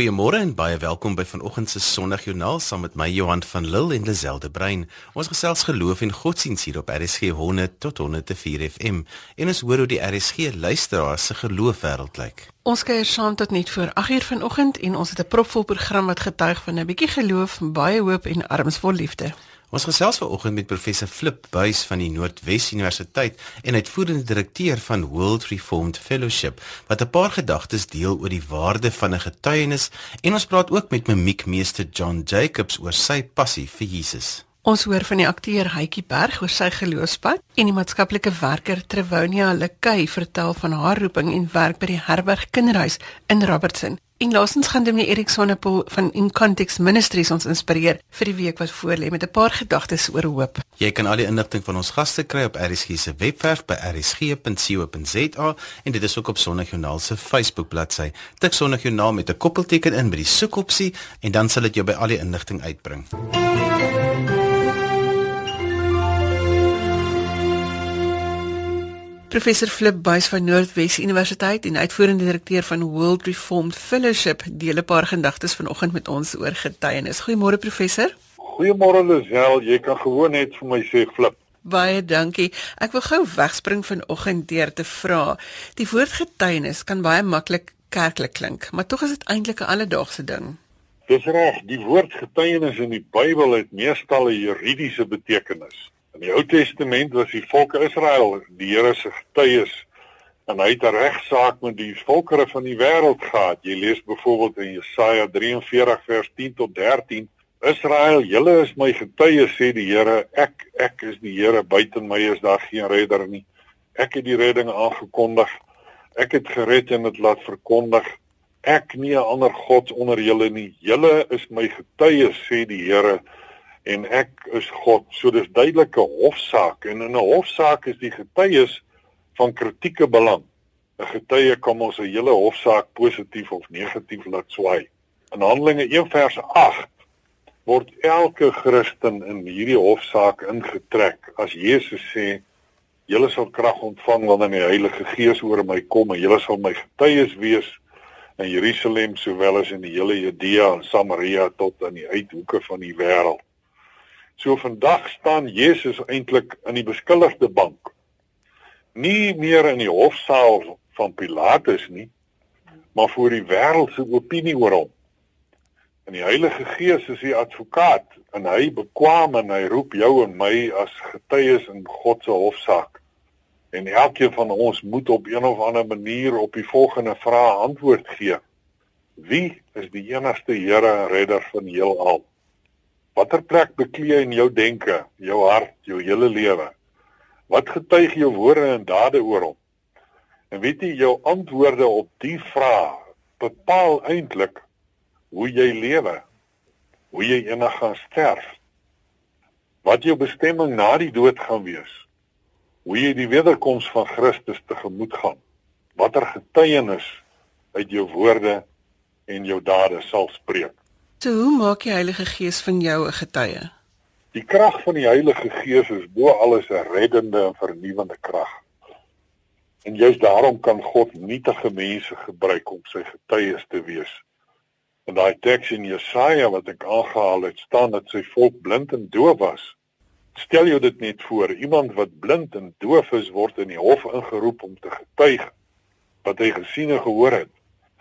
Goeiemôre en baie welkom by vanoggend se Sondagjoernaal saam met my Johan van Lille en Lazelde Brein. Ons gesels geloof en godsdienst hier op RSG 100 tot 104 FM en ons hoor hoe die RSG luisteraars se geloof wêreld lyk. Ons kuier saam tot net voor 8uur vanoggend en ons het 'n propvol program wat getuig van 'n bietjie geloof, baie hoop en arms vol liefde. Ons gesels vanoggend met professor Flip Buys van die Noordwes Universiteit en uitvoerende direkteur van World Reformed Fellowship wat 'n paar gedagtes deel oor die waarde van 'n getuienis en ons praat ook met mimiekmeester John Jacobs oor sy passie vir Jesus. Ons hoor van die akteur Hytjie Berg oor sy geloofspad en die maatskaplike werker Trewonia Lekay vertel van haar roeping en werk by die Herberg Kinderhuis in Robertson. En laasens gaan Dominee Erik Sonnepool van In Context Ministries ons inspireer vir die week wat voorlê met 'n paar gedagtes oor hoop. Jy kan al die inligting van ons gaste kry op RSG se webwerf by rsg.co.za en dit is ook op Sondagjoernaal se Facebook bladsy. Tik Sondagjoernaal met 'n koppelteken in by die soekopsie en dan sal dit jou by al die inligting uitbring. MUZIEK Professor Flip Buys van Noordwes Universiteit en uitvoerende direkteur van World Reformed Fellowship deel 'n paar gedagtes vanoggend met ons oor getuienis. Goeiemôre professor. Goeiemôre Lisel, jy kan gewoon net vir my sê Flip. Baie dankie. Ek wil gou wegspring vanoggend deur te vra. Die woord getuienis kan baie maklik kerklik klink, maar tog is dit eintlik 'n alledaagse ding. Dis reg, die woord getuienis in die Bybel het meestal 'n juridiese betekenis. In die Ou Testament was die volk Israel die Here se getuies en hy het 'n regsaak met die volkere van die wêreld gehad. Jy lees byvoorbeeld in Jesaja 43 vers 10 tot 13: Israel, julle is my getuies sê die Here, ek ek is die Here, buite my is daar geen redder nie. Ek het die redding aangekondig. Ek het gered en dit laat verkondig. Ek nie 'n ander god onder julle nie. Julle is my getuies sê die Here en ek is God. So dis duidelike hofsaak en in 'n hofsaak is die getuies van kritieke belang. 'n Getuie kan ons 'n hele hofsaak positief of negatief laat swaai. In Handelinge 1 vers 8 word elke Christen in hierdie hofsaak ingetrek as Jesus sê julle sal krag ontvang wanneer die Heilige Gees oor my kom en julle sal my getuies wees in Jerusalem sowel as in die hele Judea en Samaria tot aan die uithoeke van die wêreld. So vandag staan Jesus eintlik in die beskuldigde bank. Nie meer in die hofsaal van Pilatus nie, maar voor die wêreld se opinie oor hom. En die Heilige Gees is die advokaat en hy bekwam en hy roep jou en my as getuies in God se hofsaak. En elkeen van ons moet op een of ander manier op die volgende vrae antwoord gee. Wie is die enigste Here en Redder van heelal? Watter plek beklee in jou denke, jou hart, jou hele lewe? Wat getuig jou woorde en dade oor hom? En weet jy jou antwoorde op die vraag bepaal eintlik hoe jy lewe, hoe jy eendag gaan sterf. Wat jou bestemming na die dood gaan wees. Hoe jy die wederkoms van Christus tegemoet gaan. Watter getuienis uit jou woorde en jou dade sal spreek. So hoe maak die Heilige Gees van jou 'n getuie? Die krag van die Heilige Gees is bo alles 'n reddende en vernuwendende krag. En juist daarom kan God nietige mense gebruik om sy getuies te wees. In daai teks in Jesaja wat ek aangehaal het, staan dat sy volk blind en doof was. Stel jou dit net voor, iemand wat blind en doof is word in die hof ingeroep om te getuig wat hy gesien en gehoor het.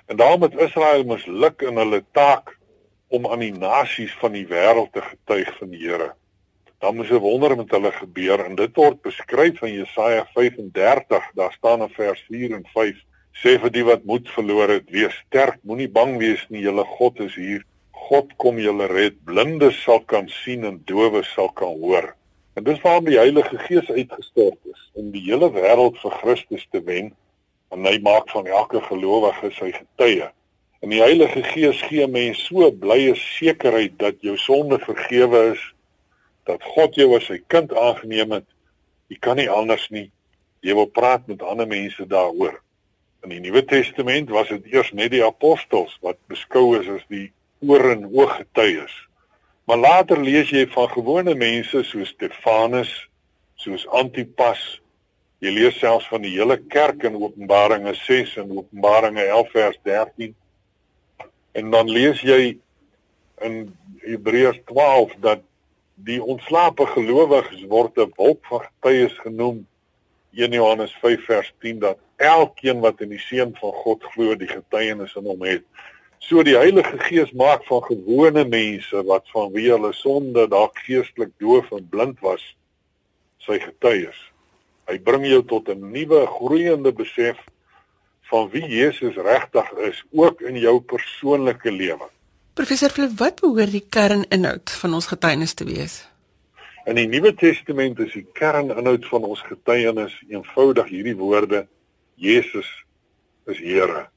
En daarom het Israel misluk in hulle taak om aan die nasies van die wêreld te getuig van die Here. Dan moes 'n wonder met hulle gebeur en dit word beskryf in Jesaja 35. Daar staan in vers 4 en 5: Sê vir die wat moed verloor het, wees sterk, moenie bang wees nie, julle God is hier. God kom julle red. Blindes sal kan sien en dowes sal kan hoor. En dis waarom die Heilige Gees uitgestort is om die hele wêreld vir Christus te wen. En hy maak van elke gelowige sy getuie. En die Heilige Gees gee mense so blye sekerheid dat jou sonde vergewe is, dat God jou as sy kind aangeneem het. Jy kan nie anders nie. Jy wil praat met ander mense daaroor. In die Nuwe Testament was dit eers net die apostels wat beskou is as die oor en oog getuies. Maar later lees jy van gewone mense soos Stefanus, soos Antipas. Jy lees selfs van die hele kerk in Openbaringe 6 en Openbaringe 11 vers 13 En dan lees jy in Hebreërs 12 dat die ontslape gelowiges word 'n wolk van getuies genoem 1 Johannes 5 vers 10 dat elkeen wat in die seun van God glo die getuienis in hom het. So die Heilige Gees maak van gewone mense wat vanweë hulle sonde dalk geestelik doof en blind was sy getuies. Hy bring jou tot 'n nuwe groeiende besef van wie Jesus regtig is ook in jou persoonlike lewe. Professor Flip, wat behoort die kerninhoud van ons getuienis te wees? In die Nuwe Testament is die kerninhoud van ons getuienis eenvoudig hierdie woorde: Jesus is Here.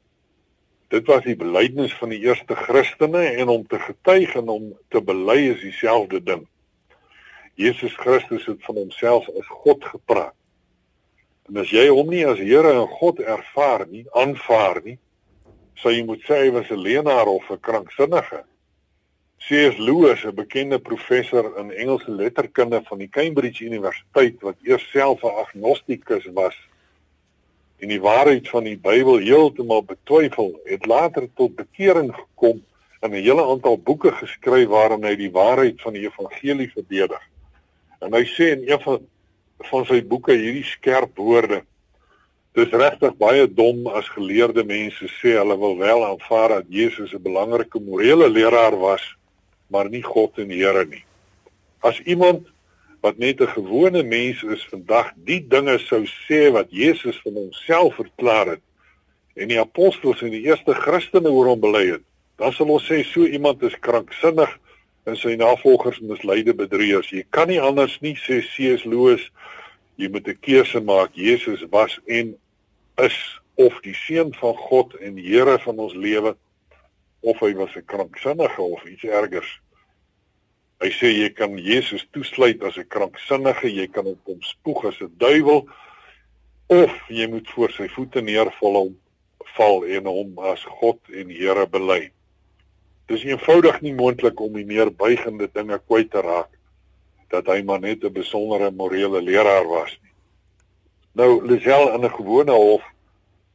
Dit was die belydenis van die eerste Christene en om te getuig en om te bely is dieselfde ding. Jesus Christus het van homself as God gepraat. En as jy hom nie as Here en God ervaar nie, aanvaar nie, sou jy moet sê hy was 'n leenaar of 'n kranksinnige. C.S. Lewis, 'n bekende professor in Engelse letterkunde van die Cambridge Universiteit wat eers self 'n agnostikus was en die waarheid van die Bybel heeltemal betwyfel, het later tot bekering gekom en 'n hele aantal boeke geskryf waarin hy die waarheid van die evangelie verdedig. En hy sê in een van van sy boeke hierdie skerp woorde: Dis regtig baie dom as geleerde mense sê hulle wil wel aanvaar dat Jesus 'n belangrike morele leraar was, maar nie God en Here nie. As iemand wat net 'n gewone mens is vandag die dinge sou sê wat Jesus van homself verklaar het en die apostels en die eerste Christene oor hom bely het, dan sal ons sê so iemand is kranksinnig en sy navolgers misleide bedrieërs. Jy kan nie anders nie sê C.S. Lewis jy moet 'n keuse maak. Jesus was en is of die seun van God en Here van ons lewe of hy was 'n kranksinnige of iets ergers. Hy sê jy kan Jesus toesluit as 'n kranksinnige, jy kan op hom spoeg as 'n duiwel of jy moet voor sy voete neerval hom val en hom as God en Here bely. Dis eenvoudig nie moontlik om die meer buigende dinge kwyt te raak dat hy maar net 'n besondere morele leraar was nie. Nou Lisel in 'n gewone hof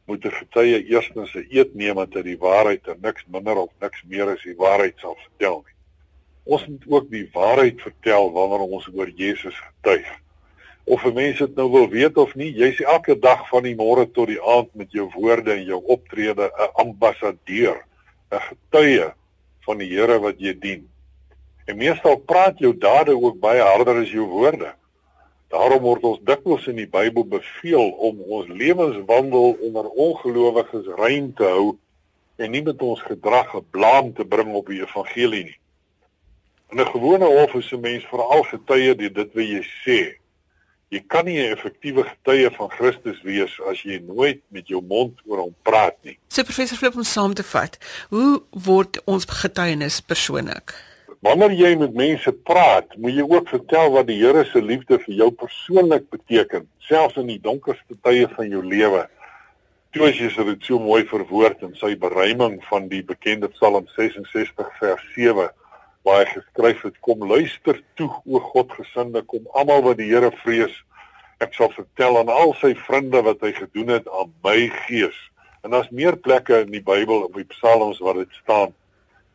moet 'n getuie eerstens 'n eed neem dat hy die waarheid en niks minder of niks meer as die waarheid sal vertel nie. Ons moet ook die waarheid vertel wanneer ons oor Jesus getuig. Of 'n mens dit nou wil weet of nie, jy's elke dag van die môre tot die aand met jou woorde en jou optrede 'n ambassadeur, 'n getuie van die Here wat jy dien. En meestal praat jou dade ook baie harder as jou woorde. Daarom word ons dikwels in die Bybel beveel om ons lewenswandel onder ongelowiges rein te hou en nie met ons gedrag 'n blaam te bring op die evangelie nie. In 'n gewone hof is 'n mens veral getuie deur dit wat jy sê. Jy kan nie 'n effektiewe getuie van Christus wees as jy nooit met jou mond oor hom praat nie. So professor Flip om saam te vat, hoe word ons getuienis persoonlik? Wanneer jy met mense praat, moet jy ook vertel wat die Here se liefde vir jou persoonlik beteken, selfs in die donkerste tye van jou lewe. Toe as jy dit so mooi verwoord in sy beruiming van die bekende Psalm 66 vers 7 hy geskryf het: Kom luister toe, o Godgesinde, kom almal wat die Here vrees. Ek sal vertel aan al sy vriende wat hy gedoen het aan my gees. En daar's meer plekke in die Bybel op die Psalms waar dit staan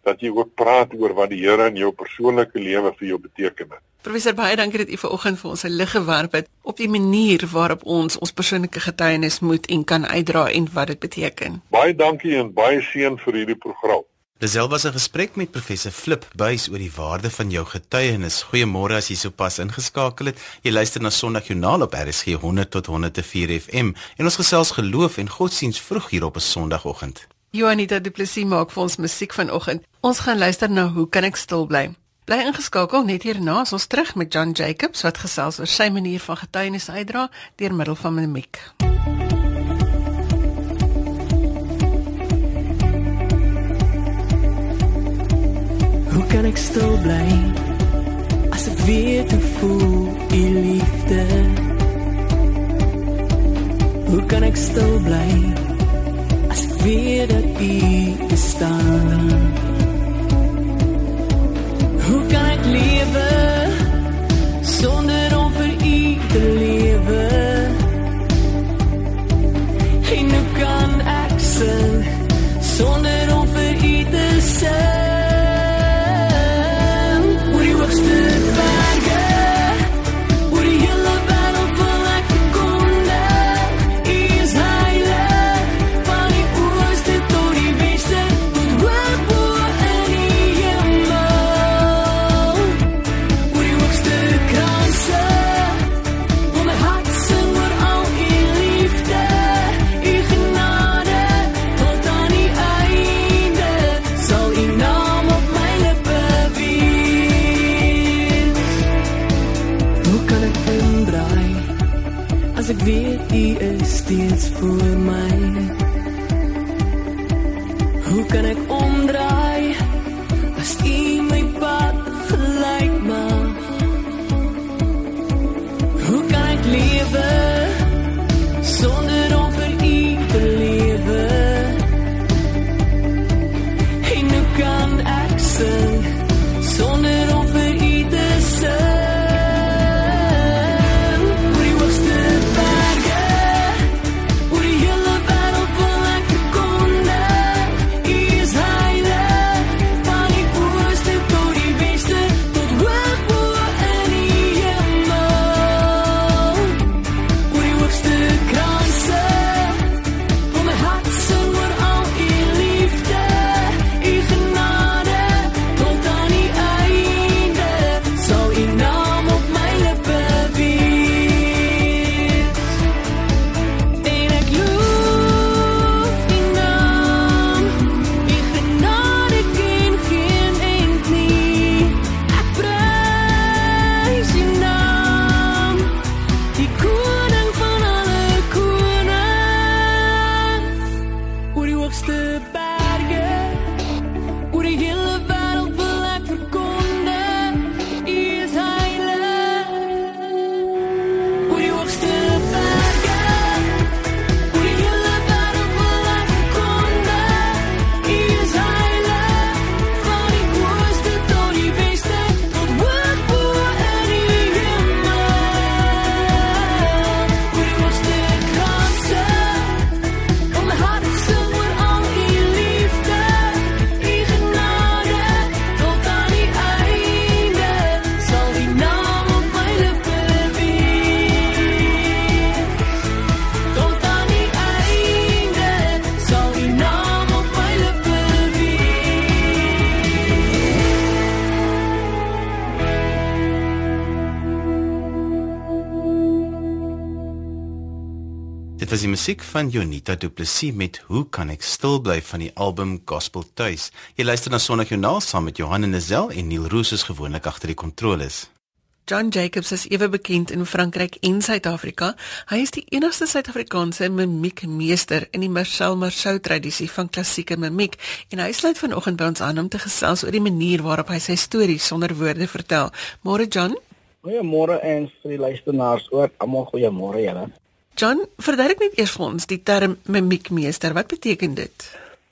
dat jy ook praat oor wat die Here in jou persoonlike lewe vir jou beteken het. Professor baie dankie dat u vanoggend vir ons 'n lig gewerp het op die manier waarop ons ons persoonlike getuienis moet en kan uitdra en wat dit beteken. Baie dankie en baie seën vir hierdie program. Disel was 'n gesprek met professor Flip Buys oor die waarde van jou getuienis. Goeiemôre as jy sopas ingeskakel het. Jy luister na Sondagjoernaal op RSG 100 tot 104 FM en ons gesels geloof en godsdiens vroeg hier op 'n Sondagoggend. Joanita Du Plessis maak vir ons musiek vanoggend. Ons gaan luister na Hoe kan ek stil bly? Bly ingeskakel net hierna as ons terug met John Jacobs wat gesels oor sy manier van getuienis uitdra deur middel van mimiek. Hoe ek stil bly as ek weer te voel die liefde? Hoe kan ek stil bly? weer dat u bestaan. Hoe kan ek lewe sonder om vir u te lewe? En hoe kan ek sing sonder om vir u te kan musiek van Jonita Du Plessis met Hoe kan ek stil bly van die album Gospel Tuis. Jy luister na Sondag Journaal saam met Johan en Nazel en Neil Roos is gewoonlik agter die kontroles. John Jacobs is ewe bekend in Frankryk en Suid-Afrika. Hy is die enigste Suid-Afrikaanse mimiekmeester in die Marcel Marceau tradisie van klassieke mimiek en hy sluit vanoggend by ons aan om te gesels oor die manier waarop hy sy stories sonder woorde vertel. Môre John? Goeiemôre en vir die luisteraars ook. Almal goeiemôre julle. John, verduidelik net eers vir ons die term mimiekmeester. Wat beteken dit?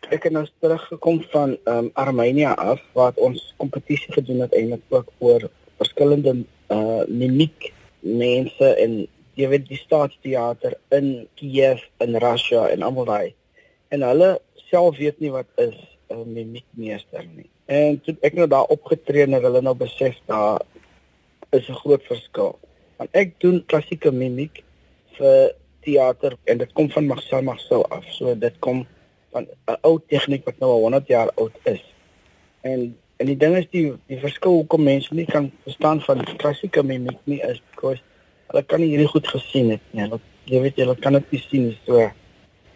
Ek het nou teruggekom van ehm um, Armenië af waar ons kompetisie gedoen het eintlik ook oor verskillende uh mimiek mense en jy weet die staatsteater in Kiev in Russia en almal daai. En hulle self weet nie wat is 'n mimiekmeester nie. En toe ek nou daar opgetree en hulle nou besef daar is 'n groot verskil. Want ek doen klassieke mimiek vir teater en dit kom van Marcel Marceau af. So dit kom van 'n ou tegniek wat nou al 100 jaar oud is. En en die ding is die die verskil hoekom mense nie kan verstaan van klassieke mimiek nie is because hulle kan nie hierdie goed gesien het nie. Hulle jy weet hulle kan dit nie sien. So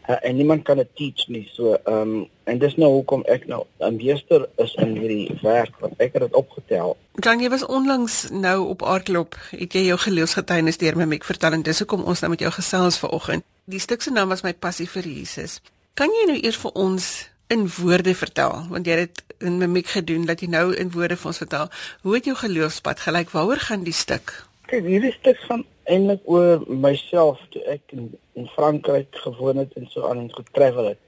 uh, en niemand kan dit teach nie. So ehm um, en dis nou hoekom ek nou 'n meester is in hierdie werk want ek het dit opgetel. John, jy was onlangs nou op Aardklop, het jy jou geloofsgetuienis deur mimiek vertel en dis hoekom ons nou met jou gesels vanoggend. Die stuk se naam was my passie vir Jesus. Kan jy nou eers vir ons in woorde vertel want jy het dit in mimiek gedoen dat jy nou in woorde vir ons vertel hoe het jou geloofspad gelyk waaroor gaan die stuk Kyk, hierdie stuk gaan eintlik oor myself toe ek in, in Frankryk gewoon het en so aan en getravel het.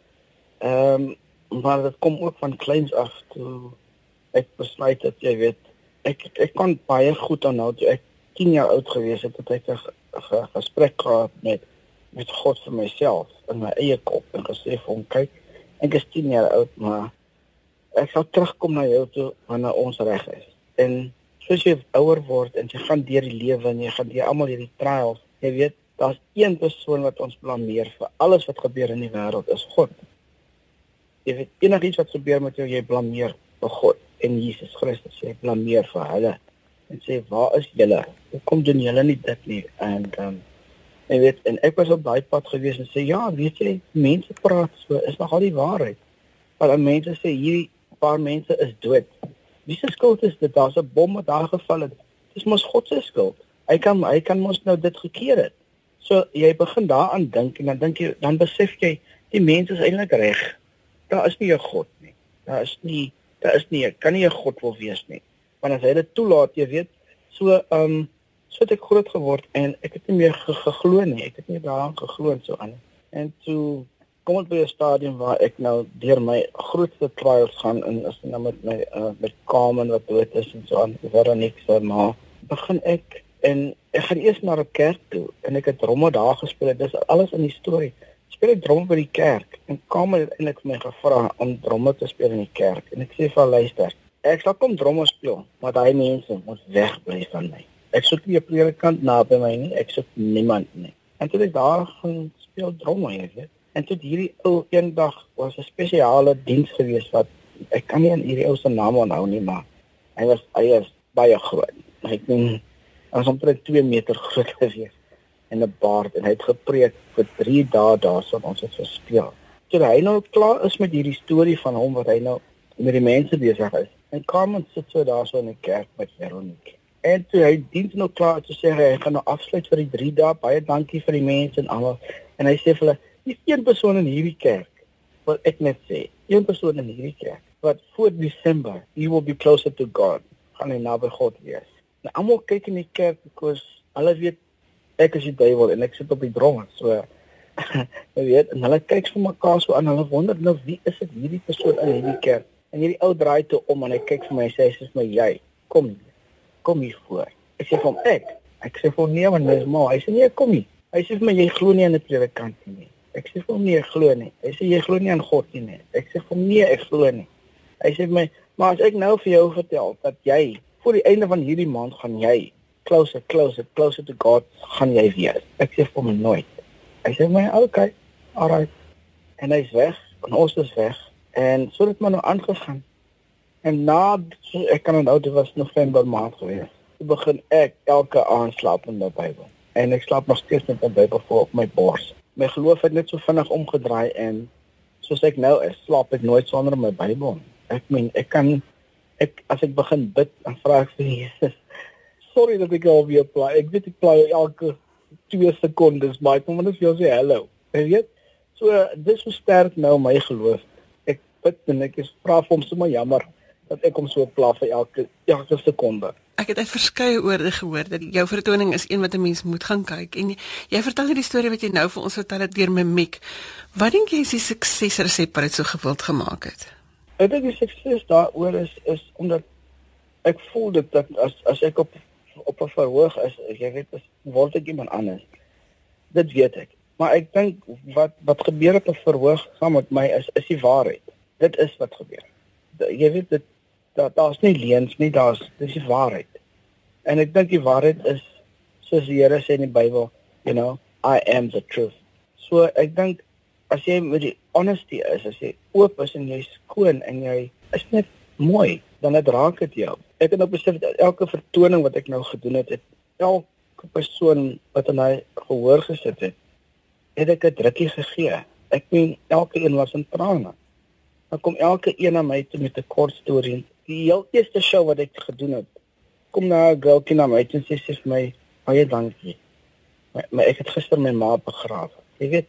Ehm maar dit kom ook van kleins af toe ek besluit het jy weet ek ek kon baie goed aanhou toe ek 10 jaar oud gewees het het ek 'n ge- ge- gesprek gehad met met God vir myself in my eie kop en gesê vir hom kyk ek is 10 jaar oud maar ek sal terugkom na jou toe wanneer ons reg is. En soos jy ouer word en jy gaan deur die lewe en jy gaan deur almal hierdie trials, jy weet daar's een persoon wat ons blameer vir alles wat gebeur in die wêreld is God. Jy weet enigiets wat gebeur met jou, jy blameer vir God en Jesus Christus. Jy blameer vir hulle en sê waar is julle? Hoekom doen julle nie dit nie? En ehm um, jy weet en ek was op daai pad gewees en sê ja, weet jy, mense praat so, is nogal die waarheid. Maar dan mense sê hierdie paar mense is dood. Wie se skuld is dit? Daar's 'n bom wat daar geval het. Dis mos God se skuld. Hy kan hy kan mos nou dit gekeer het. So jy begin daaraan dink en dan dink jy dan besef jy die mens is eintlik reg. Daar is nie 'n God nie. Daar is nie daar is nie kan nie 'n God wil wees nie. Want as hy dit toelaat, jy weet, so ehm um, so het ek groot geword en ek het nie meer ge geglo nie. Ek het nie daaraan geglo so aan. En toe kom dit by 'n stadium waar ek nou deur my grootste trials gaan en as nou met my uh, met Carmen wat dood is en so aan, Veronique se ma, begin ek en ek gaan eers na 'n kerk toe en ek het dromme daar gespeel. Dis alles in die storie. Speel ek dromme by die kerk en Carmen het eintlik my gevra om dromme te speel in die kerk en ek sê vir luister, ek sal kom dromme speel, maar daai mense moet wegbly van my. Ek soek nie 'n predikant naby my nie, ek soek niemand nie. En toe ek daar gaan speel dromme, jy weet. En toe hierdie ou eendag was 'n spesiale diens gewees wat ek kan nie aan hierdie ou se naam onthou nie, maar hy was hy is baie groot. Ek dink hy was omtrent 2 meter groot gewees en 'n baard en hy het gepreek vir 3 dae daarson ons het gespeel. Toe hy nou klaar is met hierdie storie van hom wat hy nou met die mense besig is. En Carmen sit so daarso in die kerk met Veronique. En toe hy diens nou klaar toe sê hy gaan nou afsluit vir die 3 dae. Baie dankie vir die mense en almal. En hy sê vir hulle, "Dis een persoon in hierdie kerk wat ek net sê, een persoon in hierdie kerk wat voor Desember, he will be closer to God. Gaan hy naby God wees." Nou almal kyk in die kerk because hulle weet ek is die duiwel en ek sit op die dromme. So jy weet, en hulle kyk vir mekaar so aan. Hulle wonder nou wie is dit hierdie persoon in hierdie kerk? En hierdie ou draai toe om en hy kyk vir my en sê, "Dis my jy. Kom hier. Kom hier voor." Ek sê vir hom, "Ek." Ek sê vir hom, "Nee, want dis maar." Hy sê, "Nee, kom hier." Hy sê vir my, "Jy glo nie aan 'n predikant nie." Ek sê vir hom, "Nee, ek glo nie." Hy sê, "Jy glo nie aan God nie." nie." Ek sê vir hom, "Nee, ek glo nie." Hy sê vir my, "Maar as ek nou vir jou vertel dat jy voor die einde van hierdie maand gaan jy closer, closer, closer to God gaan jy wees." Ek sê vir hom, "Nooit." Hy sê my, "Okay, alright." En hy's weg, en ons is weg. En so het maar nou aangegaan. En na ek kan onthou dit was November maand gewees. Toe begin ek elke aand slaap met my Bybel. En ek slaap nog steeds met my Bybel voor op my bors. My geloof het net so vinnig omgedraai en soos ek nou is, slaap ek nooit sonder my Bybel. Ek meen, ek kan ek as ek begin bid, dan vra ek vir Jesus. Sorry dat ek al weer pla. Ek weet ek pla elke 2 sekondes, maar ek moet net vir jou sê hallo. Jy weet? So dis hoe sterk nou my geloof. Ek bid en ek is vra vir hom sommer jammer dat ek hom so pla vir elke elke sekonde. Ek het uit verskeie oorde gehoor dat jou vertoning is een wat 'n mens moet gaan kyk en jy vertel hierdie storie wat jy nou vir ons vertel het deur Mimiek. Wat dink jy is die suksesresep wat dit so gewild gemaak het? Ek dink die sukses daaroor is is omdat ek voel dit dat as as ek op op 'n verhoog is, jy weet, is, word ek iemand anders. Dit weet ek. Maar ek dink wat wat gebeur op 'n verhoog saam met my is is die waarheid. Dit is wat gebeur. Jy weet dit daar daar's nie leuns nie, daar's dis die waarheid. En ek dink die waarheid is soos die Here sê in die Bybel, you know, I am the truth. So ek dink as jy met die honesty is, as jy oop is en jy's skoon en jy is net mooi, dan dit raak dit jou. Ek het nou besef dat elke vertoning wat ek nou gedoen het, het elke persoon wat in hy gehoor gesit het, het ek 'n drukkie gegee. Ek meen elke een was in trane. Dan kom elke een na my toe met 'n kort storie. Die heel eerste show wat ek gedoen het, kom na 'n girlkie na my toe en sê sy vir my, "Baie dankie." Maar, maar ek het gister my ma begrawe. Jy weet,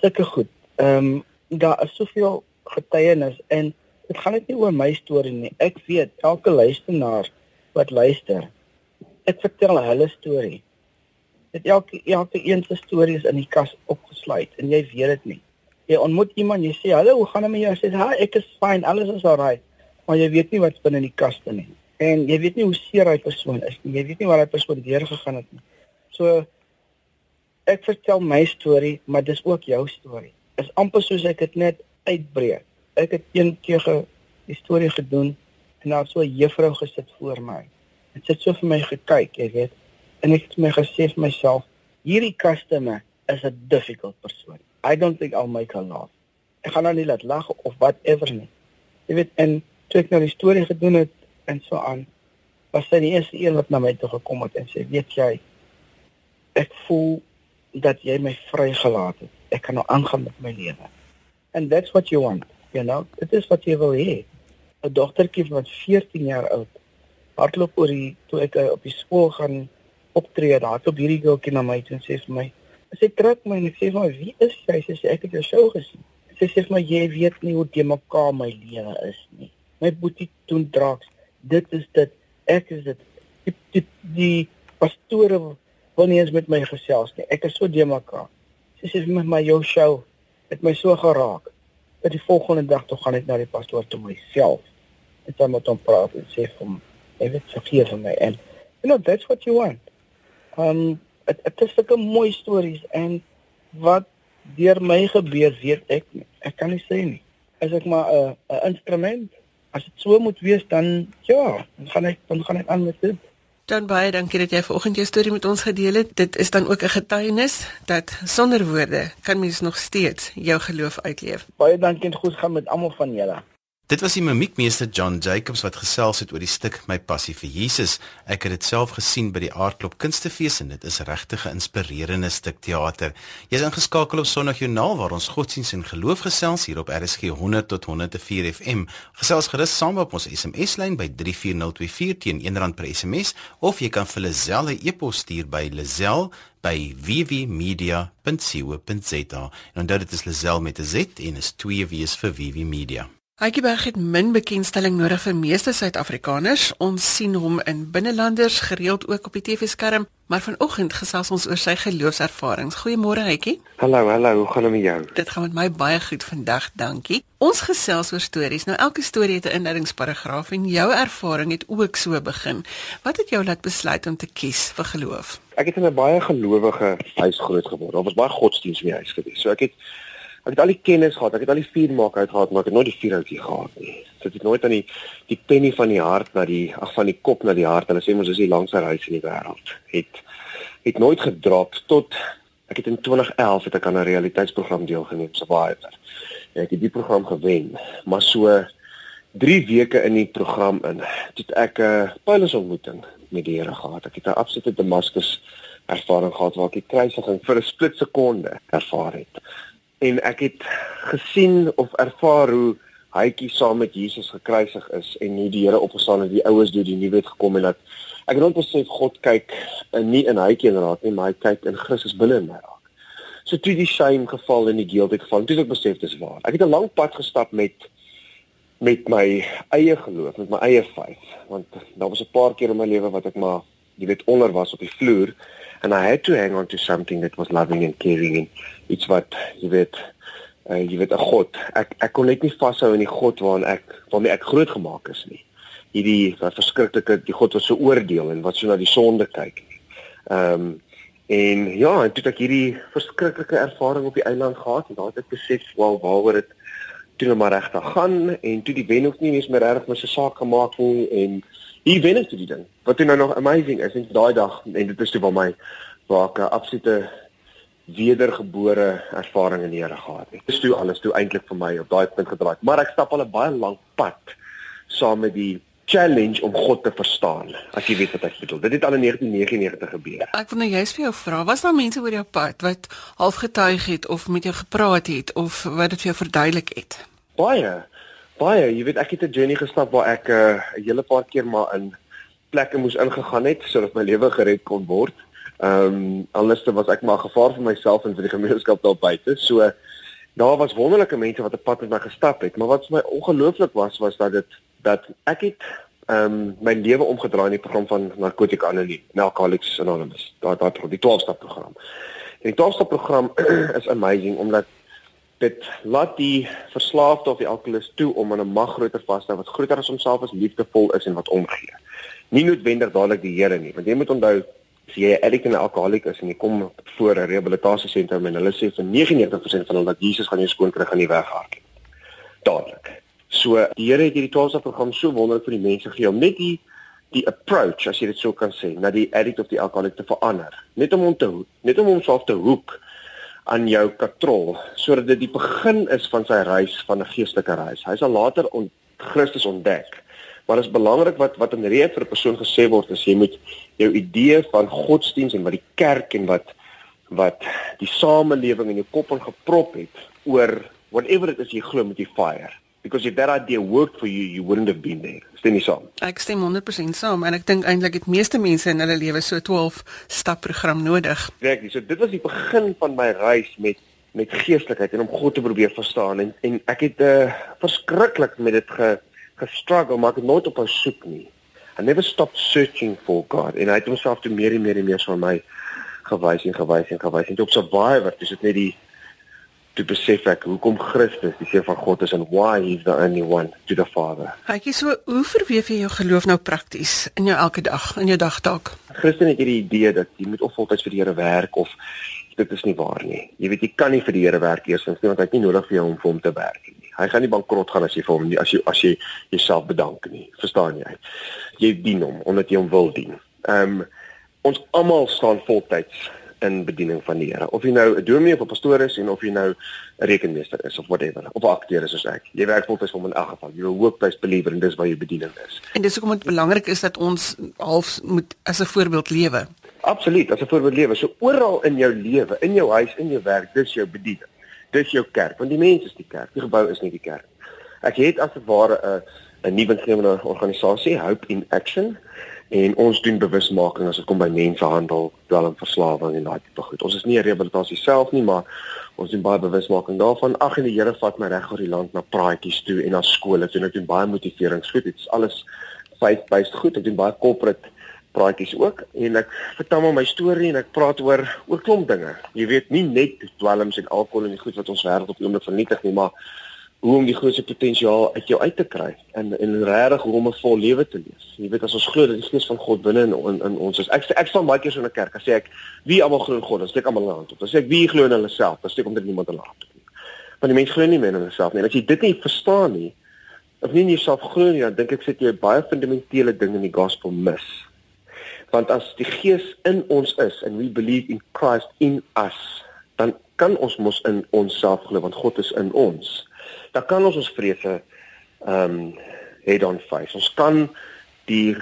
sulke goed. Ehm um, daar is soveel getuienis en dit gaan net nie oor my storie nie. Ek weet elke luisteraar wat luister, ek vertel hulle storie. Dit elke elke een se storie is in die kas opgesluit en jy weet dit nie. Jy ontmoet iemand, jy sê, "Hallo, hoe gaan dit met jou?" Hy sê, "Ha, ek is fyn, alles is alright." Maar jy weet nie wat's binne in die kaste nie. En jy weet nie hoe seer hy persoon is nie. Jy weet nie wat hy persoon deurgegaan het nie. So ek vertel my storie, maar dis ook jou storie. Is amper soos ek dit net uitbreek. Ek het een keer ge, die storie gedoen en daar so 'n juffrou gesit voor my. Sy het so vir my gekyk, jy weet. En ek het my gesê vir myself, hierdie customer is 'n difficult persoon. I don't think I'll make her laugh. Ek gaan haar nie laat lag of whatever nie. Jy weet, en toe ek nou die storie gedoen het en so aan, was sy die eerste een wat na my toe gekom het en sê, "Weet jy, ek voel dat jy my vrygelaat het. Ek kan nou aangaan met my lewe." And that's what you want, you know? Dit is wat jy wil hê. 'n Dogtertjie wat 14 jaar oud hardloop oor die toe ek uh, op die skool gaan optree daar toe op hierdie girlkie na my toe en sê vir my sy trek my en ek sê vir my wie is sy sy sê ek het jou show gesien sy sê vir my jy weet nie hoe te mekaar my lewe is nie my boetie doen drugs dit is dit ek is dit die die, die pastore wil nie eens met my gesels nie. Ek is so de mekaar. Sy sê vir my maar jou show het my so geraak dat die volgende dag toe gaan ek na die pastoor toe myself en dan met hom praat en sê vir hom hy weet vergeef vir my. En you know that's what you want. Um dit dit is sulke mooi stories en wat deur my gebeur weet ek nie. ek kan nie sê nie. As ek maar 'n uh, 'n instrument as dit so moet wees dan ja dan gaan ek dan gaan ek aan met dit Dan baie dankie dat jy vanoggend jou storie met ons gedeel het. Dit is dan ook 'n getuienis dat sonder woorde kan mens nog steeds jou geloof uitleef. baie dankie en goed gaan met almal van julle Dit was die mimiekmeester John Jacobs wat gesels het oor die stuk My passie vir Jesus. Ek het dit self gesien by die Aardklop Kunstefees en dit is regtig 'n inspirerende stuk teater. Jy's ingeskakel op Sondag Joernaal waar ons godsdiens en geloof gesels hier op RSG 100 tot 104 FM. Gesels gerus saam op ons SMS-lyn by 34024 teen R1 per SMS of jy kan vir Lazel 'n e-pos stuur by lazel by vvmedia.co.za. En onthou dit is Lazel met 'n Z en is twee W's vir VV Media. Hygeberg het min bekendstelling nodig vir meeste Suid-Afrikaners. Ons sien hom in binnelanders gereeld ook op die TV-skerm, maar vanoggend gesels ons oor sy geloofservarings. Goeiemôre Hytjie. Hallo, hallo, hoe gaan dit met jou? Dit gaan met my baie goed vandag, dankie. Ons gesels oor stories. Nou elke storie het 'n inleidingsparagraaf en jou ervaring het ook so begin. Wat het jou laat besluit om te kies vir geloof? Ek het in 'n baie gelowige huis groot geword. Daar was baie godsdienst in die huis gewees. So ek het ek het al die kennis gehad. Ek het al die vuurmaak uit gehad, maar ek het nooit die vuurhoutjie gehad nie. Dit het nooit aan die die penny van die hart na die ag van die kop na die hart. Hulle sê mos is die langste huis in die wêreld. Het het nooit gedrop tot ek het in 2011 het ek aan 'n realiteitsprogram deelgeneem, Survivor. En ek het die program gewen, maar so 3 weke in die program in, het ek 'n uh, Paulus ontmoeting met die Here gehad. Ek het 'n absolute Damaskus ervaring gehad waar ek die kruisiging vir 'n split sekonde ervaar het. En ek het gesien of ervaar hoe Hytjie saam met Jesus gekruisig is en hoe die Here opgestaan het, die oues deur die nuwe wet gekom en dat ek het nooit besef God kyk in nie in Hytjie inderdaad nie, maar hy kyk in Christus binne in my raak. So toe die shame geval en die guilt het geval, toe het ek besef dis waar. Ek het 'n lang pad gestap met met my eie geloof, met my eie faith, want daar was 'n paar keer in my lewe wat ek maar jy weet onder was op die vloer and I had to hang on to something that was loving and caring and iets wat jy weet uh, jy weet 'n God. Ek ek kon net nie vashou in die God waaraan ek waarmee ek groot gemaak is nie. Hierdie wat verskriklike die God wat so oordeel en wat so na die sonde kyk nie. Ehm um, en ja, en toe ek hierdie verskriklike ervaring op die eiland gehad en daar het ek besef wel waaroor dit toe nou maar regtig gaan en toe die wen ook nie eens meer reg met sy saak gemaak nie en hier wen ek die ding. Wat toe nou nog amazing is en daai dag en dit is toe waar my waar ek 'n absolute wedergebore ervaring in die Here gehad het. Dis toe alles toe eintlik vir my op daai punt gedraai. Maar ek stap al 'n baie lank pad saam met die challenge om God te verstaan. As jy weet wat ek bedoel. Dit het al in 1999 gebeur. Ek wil nou juist vir jou vra, was daar mense oor jou pad wat half getuig het of met jou gepraat het of wat dit vir jou verduidelik het? Baie. Baie, jy weet ek het 'n journey gestap waar ek 'n uh, hele paar keer maar in plekke moes ingegaan het sodat my lewe gered kon word. Ehm um, anderste was ek maar gevaar vir myself en vir die gemeenskap daar buite. So daar was wonderlike mense wat 'n pad met my gestap het, maar wat vir my ongelooflik was was dat dit dat ek het ehm um, my lewe omgedraai in die program van Narcotic Anonymous, Alcoholics Anonymous. Daar daar die 12-stap program. En die 12-stap program is amazing omdat dit laat die verslaafde of die alkoholist toe om aan 'n mag groter vas te hou wat groter as homself is, liefdevol is en wat omgee. Nie noodwendig dadelik die Here nie, want jy moet onthou as jy 'n addict en 'n alkoholiek is en jy kom voor 'n rehabilitasiesentrum en hulle sê vir 99% van hulle dat Jesus gaan jou skoon kry gaan nie weghardloop. Dadelik. So die Here het hierdie 12 program so wonderlik vir die mense gegee om net die die approach as jy dit sou kan sê na die addict of die alkoholiek te verander. Net om hom te net om homself te hoek aan jou katrol sodat dit die begin is van sy reis van 'n geestelike reis. Hy sal later on Christus ontdek. Maar dit is belangrik wat wat in reeds vir 'n persoon gesê word is jy moet jou idee van godsdiens en wat die kerk en wat wat die samelewing in jou kop ingeprop het oor whatever dit is jy glo met die fire. Because if that idea worked for you, you wouldn't have been there. Stem nie saam? Ek stem 100% saam en ek dink eintlik het meeste mense in hulle lewe so 12 stap program nodig. Werklik. So dit was die begin van my reis met met geestelikheid en om God te probeer verstaan en en ek het uh verskriklik met dit ge gestruggle, maar ek het nooit ophou soek nie. I never stopped searching for God en hy het homself toe meer en meer en meer van my gewys en gewys en gewys en op survivor, dis dit net die toe besef ek hoekom Christus die seun van God is and why he's the only one to the Father. Kykie, so hoe verweef jy jou geloof nou prakties in jou elke dag, in jou dagtaak? Christen het hierdie idee dat jy moet of voltyds vir die Here werk of dit is nie waar nie. Jy weet jy kan nie vir die Here werk eerstens nie want hy het nie nodig vir jou om vir hom te werk nie. Hy gaan nie bankrot gaan as jy vir hom nie as jy as jy jouself bedank nie. Verstaan jy? Jy dien hom omdat jy hom wil dien. Ehm um, ons almal staan voltyds in bediening van die Here. Of jy nou 'n dominee of 'n pastoor is en of jy nou 'n rekenmeester is of whatever, of 'n akteur is soos ek. Jy werk voltyds vir hom in elk geval. Jy 'n hooptuis believer en dis waar jou bediening is. En dis hoekom dit belangrik is dat ons half moet as 'n voorbeeld lewe. Absoluut, as 'n voorbeeld lewe. So oral in jou lewe, in jou huis, in jou werk, dis jou bediening. Dis jou kerk, want die mens is die kerk. Die gebou is nie die kerk. Ek het as 'n ware 'n 'n nuwe insgewende organisasie, Hope in Action, en ons doen bewusmaking as dit kom by mensenhandel, dwelmverslawing en daai tipe goed. Ons is nie 'n rehabilitasie self nie, maar ons doen baie bewusmaking daarvan. Ag en die Here vat my reg oor die land na praatjies toe en na skole toe en ek doen baie motiveringsgoed. Dit is alles faith-based goed. Ek doen baie corporate praatjies ook en ek vertel maar my storie en ek praat oor oor klomp dinge. Jy weet nie net dwelms en alkohol en die goed wat ons wêreld op die oomblik vernietig nie, maar hoe om die grootste potensiaal uit jou uit te kry en en regtig hoe om 'n vol lewe te leef. Jy weet as ons glo dat die gees van God binne in, in, in ons is. Ek ek staan baie keer so in 'n kerk en sê ek wie almal glo in God, dan steek almal hulle hand op. Dan sê ek wie glo in hulle self, dan steek omdat niemand hulle hand op nie. Want die mense glo nie meer in hulle self nie. En as jy dit nie verstaan nie, of nie in jouself glo nie, dan dink ek sit jy baie fundamentele ding in die gospel mis. Want as die gees in ons is and we believe in Christ in us, dan kan ons mos in onsself glo want God is in ons dan kan ons ons vrese ehm um, head on face. Ons kan die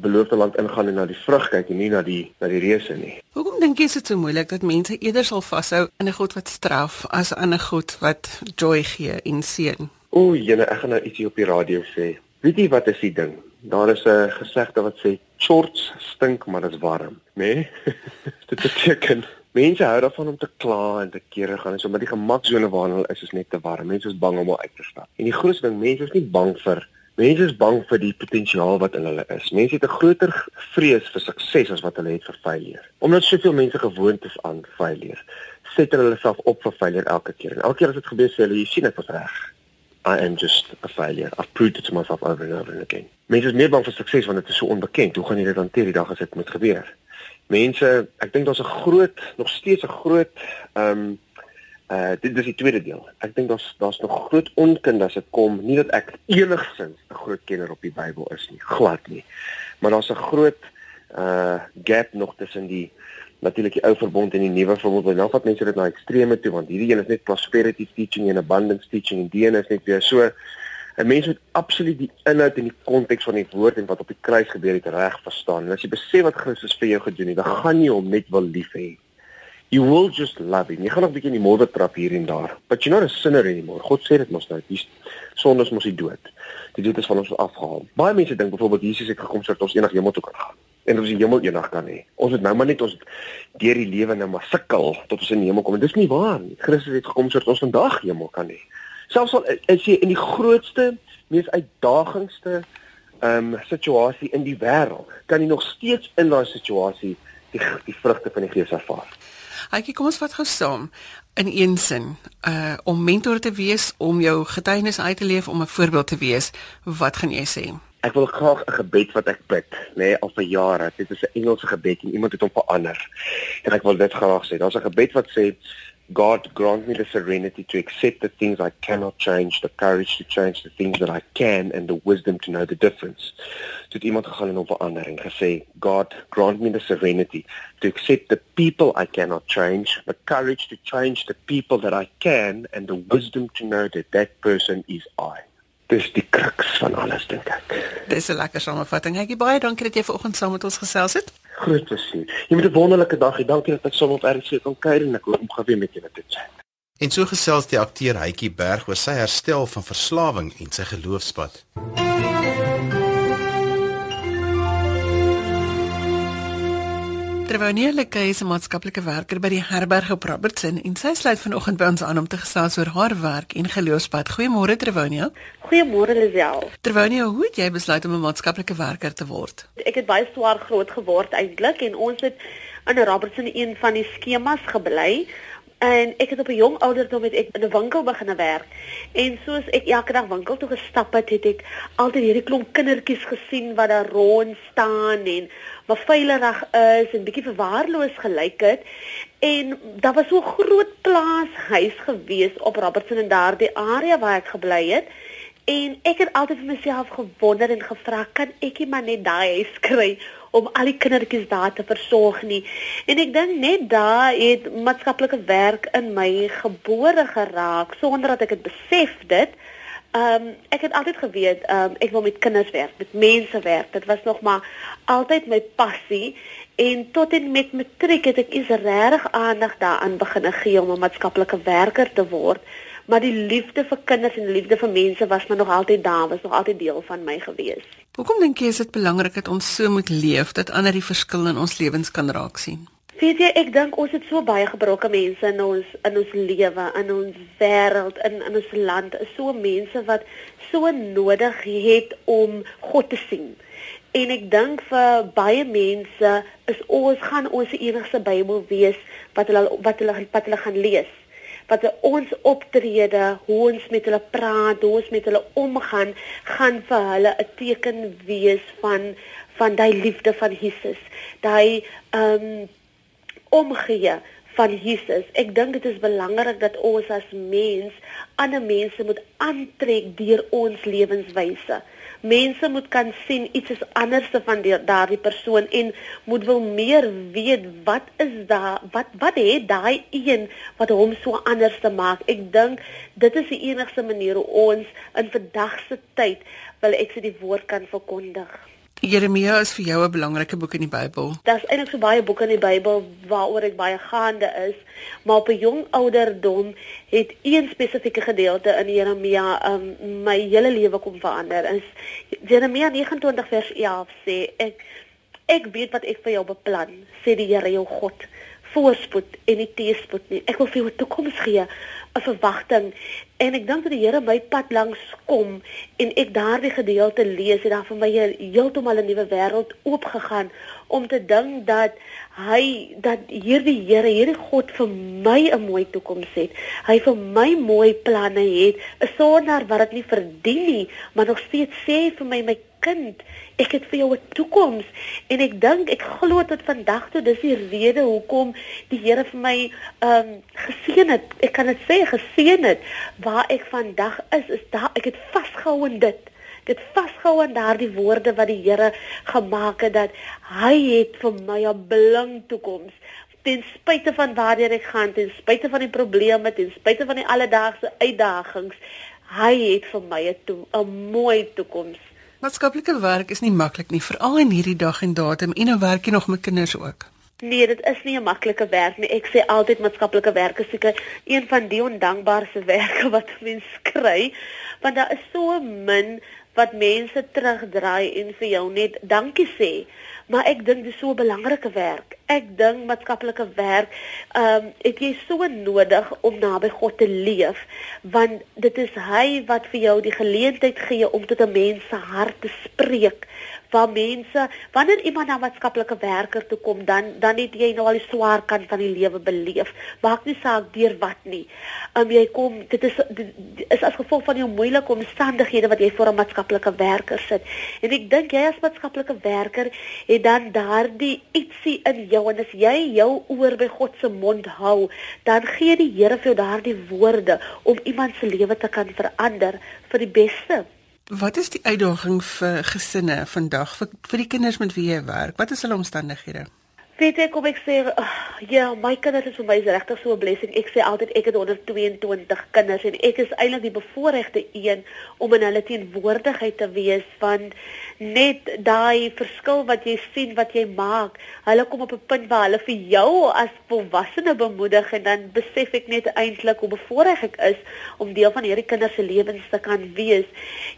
beloofde land ingaan en na die vrug kyk en nie na die na die reuse nie. Hoekom dink jy is dit so moeilik dat mense eerder sal vashou aan 'n God wat straf as aan 'n God wat joy gee en seën? O, jene, ek gaan nou ietsie op die radio sê. Weet jy wat is die ding? Daar is 'n gesegde wat sê shorts stink maar dit is warm, né? Nee? dit beteken Mense hou daarvan om te kla en te kere gaan en so, maar die gemaksone waarin hulle is is net te warm. Mense is bang om uit te stap. En die grootste ding, mense is nie bang vir mense is bang vir die potensiaal wat in hulle is. Mense het 'n groter vrees vir sukses as wat hulle het vir failure. Omdat soveel mense gewoond is aan failure, set hulle self op vir failure elke keer. En elke keer as dit gebeur, sê hulle, "Jy sien ek was reg." I am just a failure. I've proved it to myself over and over and again. Mense is meer bang vir sukses want dit is so onbekend. Hoe gaan jy dit hanteer die dag as dit moet gebeur? Mense, ek dink daar's 'n groot nog steeds 'n groot ehm um, uh dit is die tweede deel. Ek dink daar's daar's nog groot onkunde as dit kom, nie dat ek enigsins 'n groot kenner op die Bybel is nie, glad nie. Maar daar's 'n groot uh gap nog tussen die natuurlik die ou verbond en die nuwe verbond. Nou vat mense dit na extreme toe want hierdie een is net prosperity teaching en abundance teaching en die een is net weer so 'n mens moet absoluut die inhoud en die konteks van die woord en wat op die kruis gebeur het reg verstaan. En as jy besef wat Christus vir jou gedoen het, dan gaan jy hom net wil lief hê. You will just love him. Jy gaan nog 'n bietjie in die modder trap hier en daar. But you're not a sinner anymore. God sê dit mos nou. Die sonde is mos die dood. Die dood is van ons afgehaal. Baie mense dink byvoorbeeld Jesus het gekom sodat ons eendag hemel toe kan gaan. En ons die hemel eendag kan hê. Ons het nou maar net ons deur die lewe nou maar sukkel tot ons in die hemel kom. En dis nie waar nie. Christus het gekom sodat ons vandag hemel kan hê selfs al is jy in die grootste mees uitdagendste ehm um, situasie in die wêreld kan jy nog steeds in daai situasie die die vrugte van die gees ervaar. Hykie, kom ons vat gou saam in een sin, uh om mentor te wees, om jou getuienis uit te leef, om 'n voorbeeld te wees. Wat gaan jy sê? Ek wil graag 'n gebed wat ek bid, nê, nee, al vir jare. Dit is 'n Engelse gebed en iemand het hom verander. En ek wil dit graag sê. Daar's 'n gebed wat sê God grant me the serenity to accept the things I cannot change, the courage to change the things that I can and the wisdom to know the difference. Toe iemand gegaan en hom verander en gesê, God grant me the serenity to accept the people I cannot change, the courage to change the people that I can and the wisdom to know that that person is I. Dis die kruks van alles dink ek. Dis 'n lekker samevatting. Hykie, baie dankie dat jy vanoggend saam met ons gesels het. Groot plesier. Jy moet 'n wonderlike dag hê. Dankie dat ek saam op RC kon kuier en ek hoop om weer met julle te chat. En so gesels die akteur Hytjie Berg oor sy herstel van verslawing en sy geloofspad. Terwyl Lekke is 'n maatskaplike werker by die herberg op Robertson en sy sluit vanoggend by ons aan om te gesels oor haar werk en geloofspad. Goeiemôre Terwyl. Goeiemôre Lisel. Terwyl, hoe het jy besluit om 'n maatskaplike werker te word? Ek het baie swaar groot geword eintlik en ons het in Robertson een van die skemas gebly. En ek het op 'n jong ouderdom met ek in 'n winkel begine werk. En soos ek elke dag winkel toe gestap het, het ek altyd hierdie klomp kindertjies gesien wat daar rond staan en wat veilig is en bietjie verwaarloos gelyk het. En daar was so 'n groot plaashuis gewees op Robertson in daardie area waar ek gebly het. En ek het altyd vir myself gewonder en gevra, kan ek nie maar net daai huis kry om al die kindertjies daar te versorg nie. En ek dink net daar het maatskaplike werk in my gebore geraak sonder dat ek dit besef dit. Um, ek het altyd geweet ehm um, ek wil met kinders werk, met mense werk. Dit was nog maar altyd my passie en tot en met matriek het ek is regtig aandag daaraan begin gee om 'n maatskaplike werker te word. Maar die liefde vir kinders en die liefde vir mense was maar nog altyd daar, was nog altyd deel van my gewees. Hoekom dink jy is dit belangrik dat ons so moet leef dat ander die verskil in ons lewens kan raak sien? Weet jy, ek dink ons het so baie gebroke mense in ons in ons lewe, in ons wêreld, in in ons land. Is so mense wat so nodig het om God te sien. En ek dink vir baie mense is ons gaan ons enigste Bybel wees wat hulle wat hulle wat hulle gaan lees wat ons optrede, hoe ons met hulle praat, hoe ons met hulle omgaan, gaan vir hulle 'n teken wees van van daai liefde van Jesus. Daai ehm um, omgee van Jesus. Ek dink dit is belangrik dat ons as mens ander mense moet aantrek deur ons lewenswyse. Mense moet kan sien iets is anders van die, daardie persoon en moet wil meer weet wat is daar wat wat het daai een wat hom so anders te maak. Ek dink dit is die enigste manier hoe ons in vandag se tyd wil ek sê die woord kan verkondig. Jeremia is vir jou 'n belangrike boek in die Bybel. Daar's eintlik so baie boeke in die Bybel waaroor ek baie gaande is, maar op 'n jong ouderdom het een spesifieke gedeelte in Jeremia um, my hele lewe kom verander. Is Jeremia 29 vers 11 sê ek ek weet wat ek vir jou beplan, sê die Here jou God, voorspoed en nie teëspoed nie. Ek wil vir jou 'n toekoms gee, 'n verwagting en ek dink dat die Here my pad langs kom en ek daardie gedeelte lees en daar vir my heeltemal 'n nuwe wêreld oopgegaan om te dink dat hy dat hierdie Here, hierdie God vir my 'n mooi toekoms het. Hy vir my mooi planne het, 'n sonder wat dit nie verdien nie, maar nog steeds sê vir my my kind, ek het vir jou 'n toekoms en ek dink ek glo tot vandag toe dis die rede hoekom die Here vir my ehm um, geseën het. Ek kan dit sê geseën het waar ek vandag is, is daar ek het vasgehou in dit. Het vasgehou aan daardie woorde wat die Here gemaak het dat hy het vir my 'n blink toekoms ten spyte van waarheen ek gaan, ten spyte van die probleme, ten spyte van die alledaagse uitdagings, hy het vir my 'n to 'n mooi toekoms. Maatskaplike werk is nie maklik nie, veral in hierdie dag en datum en nou werk jy nog met kinders ook. Nee, dit is nie 'n maklike werk nie. Ek sê altyd maatskaplike werk is seker een van die ondankbaarste werke wat mens kry, want daar is so min wat mense terugdraai en vir jou net dankie sê. Maar ek dink dis so 'n belangrike werk. Ek dink maatskaplike werk, ehm um, het jy so nodig om naby God te leef, want dit is hy wat vir jou die geleentheid gee om tot 'n mens se hart te spreek waar mense wanneer iemand na maatskaplike werker toe kom dan dan het jy nou al die swaar kant van die lewe beleef. Maak nie saak deur wat nie. Um, jy kom dit is dit is as gevolg van jou moeilike omstandighede wat jy voor 'n maatskaplike werker sit. En ek dink jy as maatskaplike werker het dan daardie ietsie in jou en as jy jou oor by God se mond hou dan gee die Here vir jou daardie woorde om iemand se lewe te kan verander vir die beste Wat is die uitdaging vir gesinne vandag vir vir die kinders met wie jy werk? Wat is hulle omstandighede? Weet jy kom ek sê uh, ja, my kinders is vir my regtig so 'n blessing. Ek sê altyd ek het 122 kinders en ek is eintlik die bevoorregte een om in hulle teenwoordigheid te wees want net daai verskil wat jy sien wat jy maak. Hulle kom op 'n punt waar hulle vir jou as volwassene bemoedig en dan besef ek net eintlik hoe bevoorreg ek is om deel van hierdie kinders se lewens te kan wees.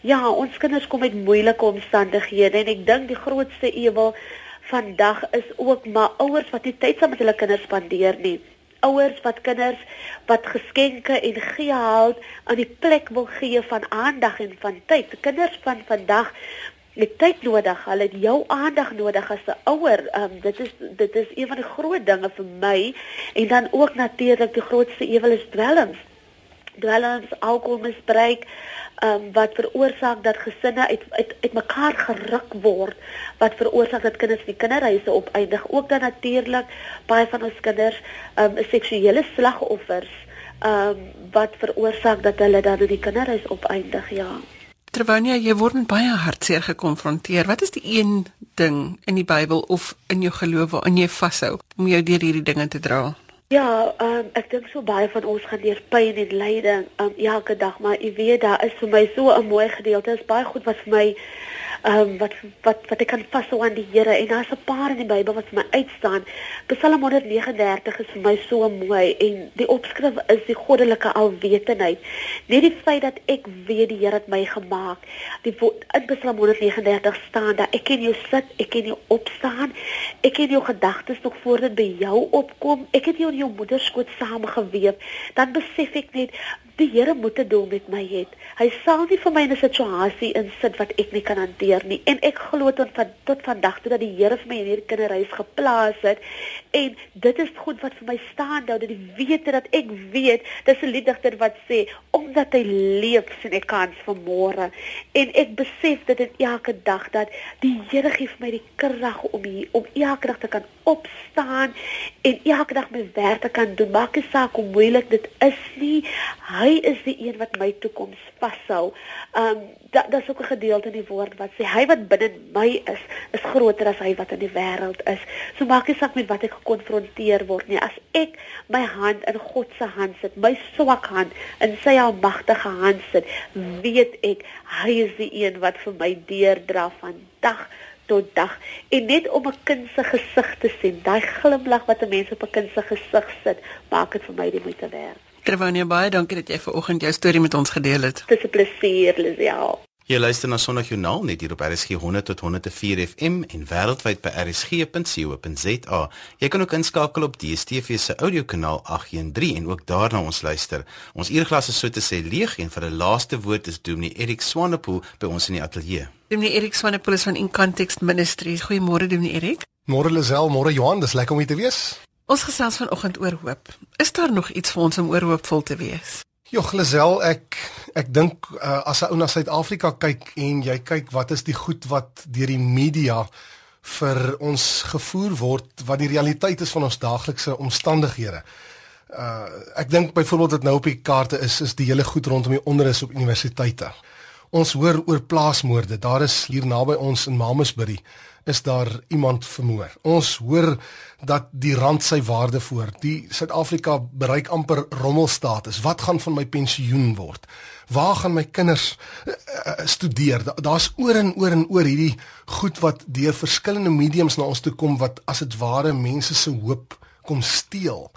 Ja, ons kinders kom uit moeilike omstandighede en ek dink die grootste ewel vandag is ook maar ouers wat nie tyd saam met hulle kinders spandeer nie. Ouers wat kinders wat geskenke en geld aan die plek wil gee van aandag en van tyd. Kinders van vandag het tyd nodig. Hulle het jou aandag nodig as 'n ouer. Um, dit is dit is een van die groot dinge vir my en dan ook natuurlik die grootste ewel is dwelms. Dwelms, alkoholmisbruik, um, wat veroorsaak dat gesinne uit uit uitmekaar geruk word, wat veroorsaak dat kinders in kinderhuise opeindig. Ook dan natuurlik baie van ons kinders um, seksuele slagoffers um, wat veroorsaak dat hulle dan in die kinderhuis opeindig, ja. Terwyl jy word met baie hartseer gekonfronteer, wat is die een ding in die Bybel of in jou geloof waarin jy vashou om jou deur hierdie dinge te dra? Ja, um, ek dink so baie van ons gaan deur pyn en lyding um, elke dag, maar jy weet daar is vir my so 'n mooi gedeelte. Dit is baie goed wat vir my um, wat wat wat ek kan vashou aan die Here en daar's 'n paar in die Bybel wat vir my uitstaan. Psalm 139 is vir my so mooi en die opskrif is die goddelike alwetendheid. Net die feit dat ek weet die Here het my gemaak. Die in Psalm 139 staan dat ek ken jou sit, ek ken jou opstaan, ek ken jou gedagtes nog voor dit by jou opkom. Ek het jou in jou moeder skoot saamgeweef. Dan besef ek net die Here moet 'n doel met my hê. Hy sal nie vir my in 'n situasie insit wat ek nie kan hanteer nie. En ek glo tot van tot vandag toe dat die Here vir my in hierdie kinderhuis geplaas het. En dit is goed wat vir my staan nou dat die wete dat ek weet, dis 'n lieddigter wat sê omdat hy leef sien ek kans vir môre. En ek besef dit in elke dag dat die Here gee vir my die krag om hier, om elke dag te kan opstaan en elke dag my werk kan doen. Maak nie saak hoe moeilik dit is nie. Hy is die een wat my toekoms vashou. Um da daar's ook 'n gedeelte in die woord wat sê hy wat binne my is, is groter as hy wat in die wêreld is. So maak nie saak met wat ek gekonfronteer word nie. As ek my hand in God se hand sit, my swak hand in sy almagtige hand sit, weet ek hy is die een wat vir my deurdra van dag tot dag en net om 'n kind se gesig te sien, daai glimlag wat 'n mens op 'n kind se gesig sit, maak dit vir my die moeite werd. Terwyl baie dankie dat jy vanoggend jou storie met ons gedeel het. Dit is 'n plesier, Lisiel. Jy luister na Sondag Joernaal net hier op RSG 100 tot 104 FM en wêreldwyd by rsg.co.za. Jy kan ook inskakel op DStv se audiokanaal 813 en ook daarna ons luister. Ons uurglas is so te sê leeg en vir 'n laaste woord is Dominee Erik Swanepoel by ons in die ateljee. Dominee Erik Swanepoel is van In Context Ministries. Goeiemôre Dominee Erik. Môre Lisel, môre Johan, dis lekker om hier te wees. Ons gesels vanoggend oor hoop. Is daar nog iets vir ons om oor hoopvol te wees? Jogg Lisel, ek ek dink uh, as 'n ou na Suid-Afrika kyk en jy kyk wat is die goed wat deur die media vir ons gevoer word wat die realiteit is van ons daaglikse omstandighede. Uh ek dink byvoorbeeld dat nou op die kaarte is is die hele goed rondom die onderwys op universiteite. Ons hoor oor plaasmoorde. Daar is hier naby ons in Mamasbury is daar iemand vermoor. Ons hoor dat die rand sy waarde voor. Die Suid-Afrika bereik amper rommelstatus. Wat gaan van my pensioen word? Waar gaan my kinders uh, studeer? Da, Daar's oor en oor en oor hierdie goed wat deur verskillende mediums na ons toe kom wat as dit ware mense se hoop kom steel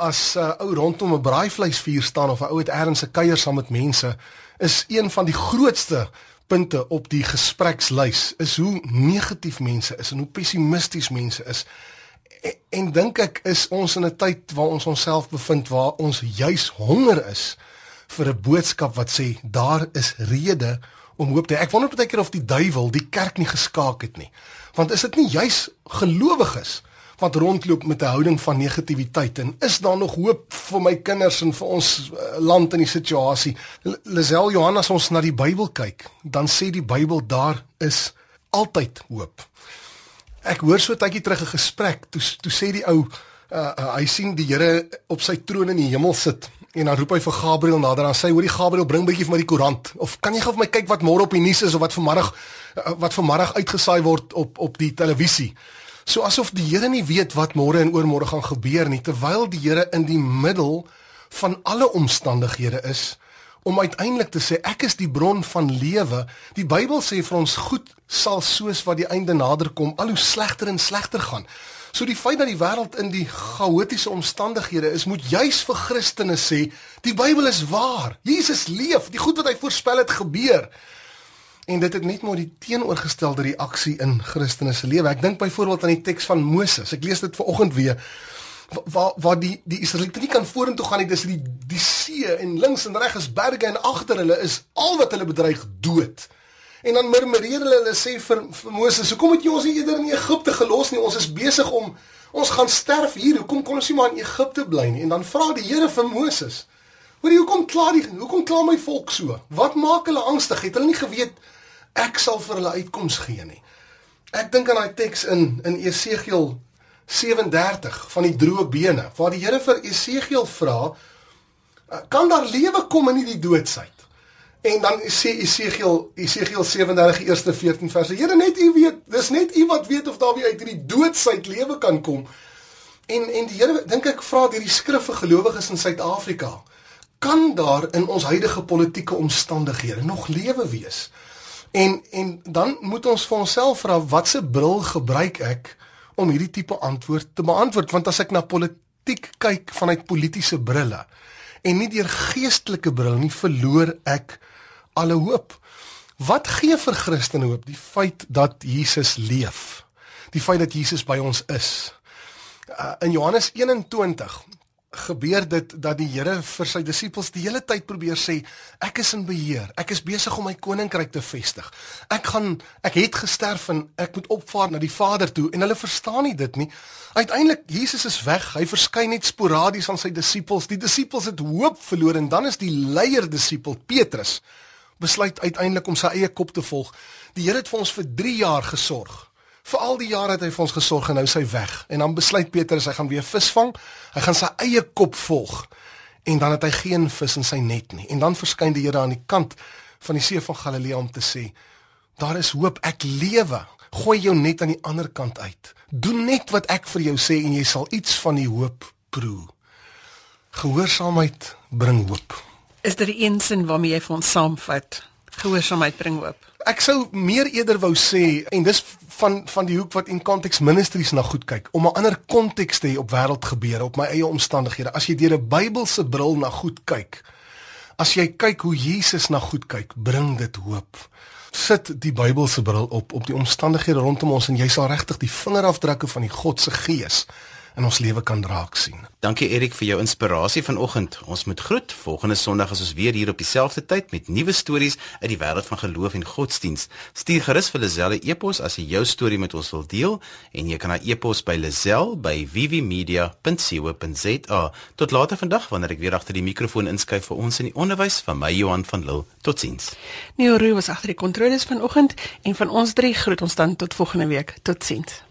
as 'n uh, ou rondom 'n braaivleisvuur staan of 'n ou het ergens 'n kuier saam met mense is een van die grootste punte op die gesprekslys is hoe negatief mense is en hoe pessimisties mense is. En, en dink ek is ons in 'n tyd waar ons onsself bevind waar ons juis honger is vir 'n boodskap wat sê daar is rede om hoop te hê. Ek wonder baie keer of die duiwel die kerk nie geskaak het nie. Want is dit nie juis gelowiges wat rondloop met 'n houding van negativiteit en is daar nog hoop vir my kinders en vir ons uh, land in die situasie? Lisel Johannes ons na die Bybel kyk, dan sê die Bybel daar is altyd hoop. Ek hoor so 'n tydjie terug 'n gesprek, toe toe sê die ou uh, uh, hy sien die Here op sy troon in die hemel sit en dan roep hy vir Gabriël nader aan sy hoor die Gabriël bring bietjie vir my die koerant of kan jy gou vir my kyk wat môre op die nuus is of wat vanmiddag uh, wat vanmiddag uitgesaai word op op die televisie So asof die Here nie weet wat môre en oormôre gaan gebeur nie, terwyl die Here in die middel van alle omstandighede is om uiteindelik te sê ek is die bron van lewe. Die Bybel sê vir ons goed sal soos wat die einde nader kom, al hoe slegter en slegter gaan. So die feit dat die wêreld in die chaotiese omstandighede is, moet juis vir Christene sê, die Bybel is waar. Jesus leef, die goed wat hy voorspel het gebeur. En dit het net maar die teenoorgestelde reaksie in Christene se lewe. Ek dink byvoorbeeld aan die teks van Moses. Ek lees dit vanoggend weer wa- waar waar die die Israeliete nie kan vorentoe gaan nie. Dis die die see en links en reg is berge en agter hulle is al wat hulle bedreig dood. En dan murmureer hulle hulle sê vir, vir Moses, "Hoekom het jy ons nie eerder in Egipte gelos nie? Ons is besig om ons gaan sterf hier. Hoekom kon ons nie maar in Egipte bly nie?" En dan vra die Here vir Moses, "Hoor jy hoekom kla die hoekom kla my volk so? Wat maak hulle angstig? Het hulle nie geweet ek sal vir hulle uitkoms gee nie?" Ek dink aan daai teks in in Esegiel 37 van die droë bene waar die Here vir Esegiel vra kan daar lewe kom in hierdie doodsheid? En dan sê Esegiel Esegiel 37 die eerste 14 verse. Here net u weet, dis net u wat weet of daar weer uit hierdie doodsheid lewe kan kom. En en die Here dink ek vra deur die skrif vir gelowiges in Suid-Afrika. Kan daar in ons huidige politieke omstandighede nog lewe wees? En en dan moet ons vir onsself vra watse bril gebruik ek om hierdie tipe antwoord te beantwoord want as ek na politiek kyk vanuit politieke brille en nie deur geestelike bril nie verloor ek alle hoop. Wat gee vir Christene hoop? Die feit dat Jesus leef. Die feit dat Jesus by ons is. Uh, in Johannes 21 gebeur dit dat die Here vir sy disippels die hele tyd probeer sê ek is in beheer. Ek is besig om my koninkryk te vestig. Ek gaan ek het gesterf en ek moet opvaar na die Vader toe en hulle verstaan nie dit nie. Uiteindelik Jesus is weg. Hy verskyn net sporadies aan sy disippels. Die disippels het hoop verloor en dan is die leier disipel Petrus besluit uiteindelik om sy eie kop te volg. Die Here het vir ons vir 3 jaar gesorg. Vir al die jare het hy vir ons gesorg en nou is hy weg. En dan besluit Petrus hy gaan weer vis vang. Hy gaan sy eie kop volg. En dan het hy geen vis in sy net nie. En dan verskyn die Here aan die kant van die see van Galilea om te sê: "Daar is hoop. Ek lewe. Gooi jou net aan die ander kant uit. Doen net wat ek vir jou sê en jy sal iets van die hoop proe." Gehoorsaamheid bring hoop. Is dit een sin waarmee jy vir ons saamvat? Gehoorsaamheid bring hoop. Ek sou meer eerder wou sê en dis van van die hoek wat in Context Ministries na goed kyk om 'n ander konteks te hê op wêreldgebeure op my eie omstandighede. As jy deur 'n Bybelse bril na goed kyk, as jy kyk hoe Jesus na goed kyk, bring dit hoop. Sit die Bybelse bril op op die omstandighede rondom ons en jy sal regtig die vingerafdrukke van die God se gees in ons lewe kan raak sien. Dankie Erik vir jou inspirasie vanoggend. Ons moet groet. Volgende Sondag is ons weer hier op dieselfde tyd met nuwe stories uit die wêreld van geloof en godsdiens. Stuur gerus vir Lazelle e-pos as jy jou storie met ons wil deel en jy kan haar e-pos by lazelle@vvmedia.co.za. Tot later vandag wanneer ek weer agter die mikrofoon inskuif vir ons in die onderwys van my Johan van Lille. Totsiens. Neo Roo was agter die kontroles vanoggend en van ons drie groet ons dan tot volgende week. Totsiens.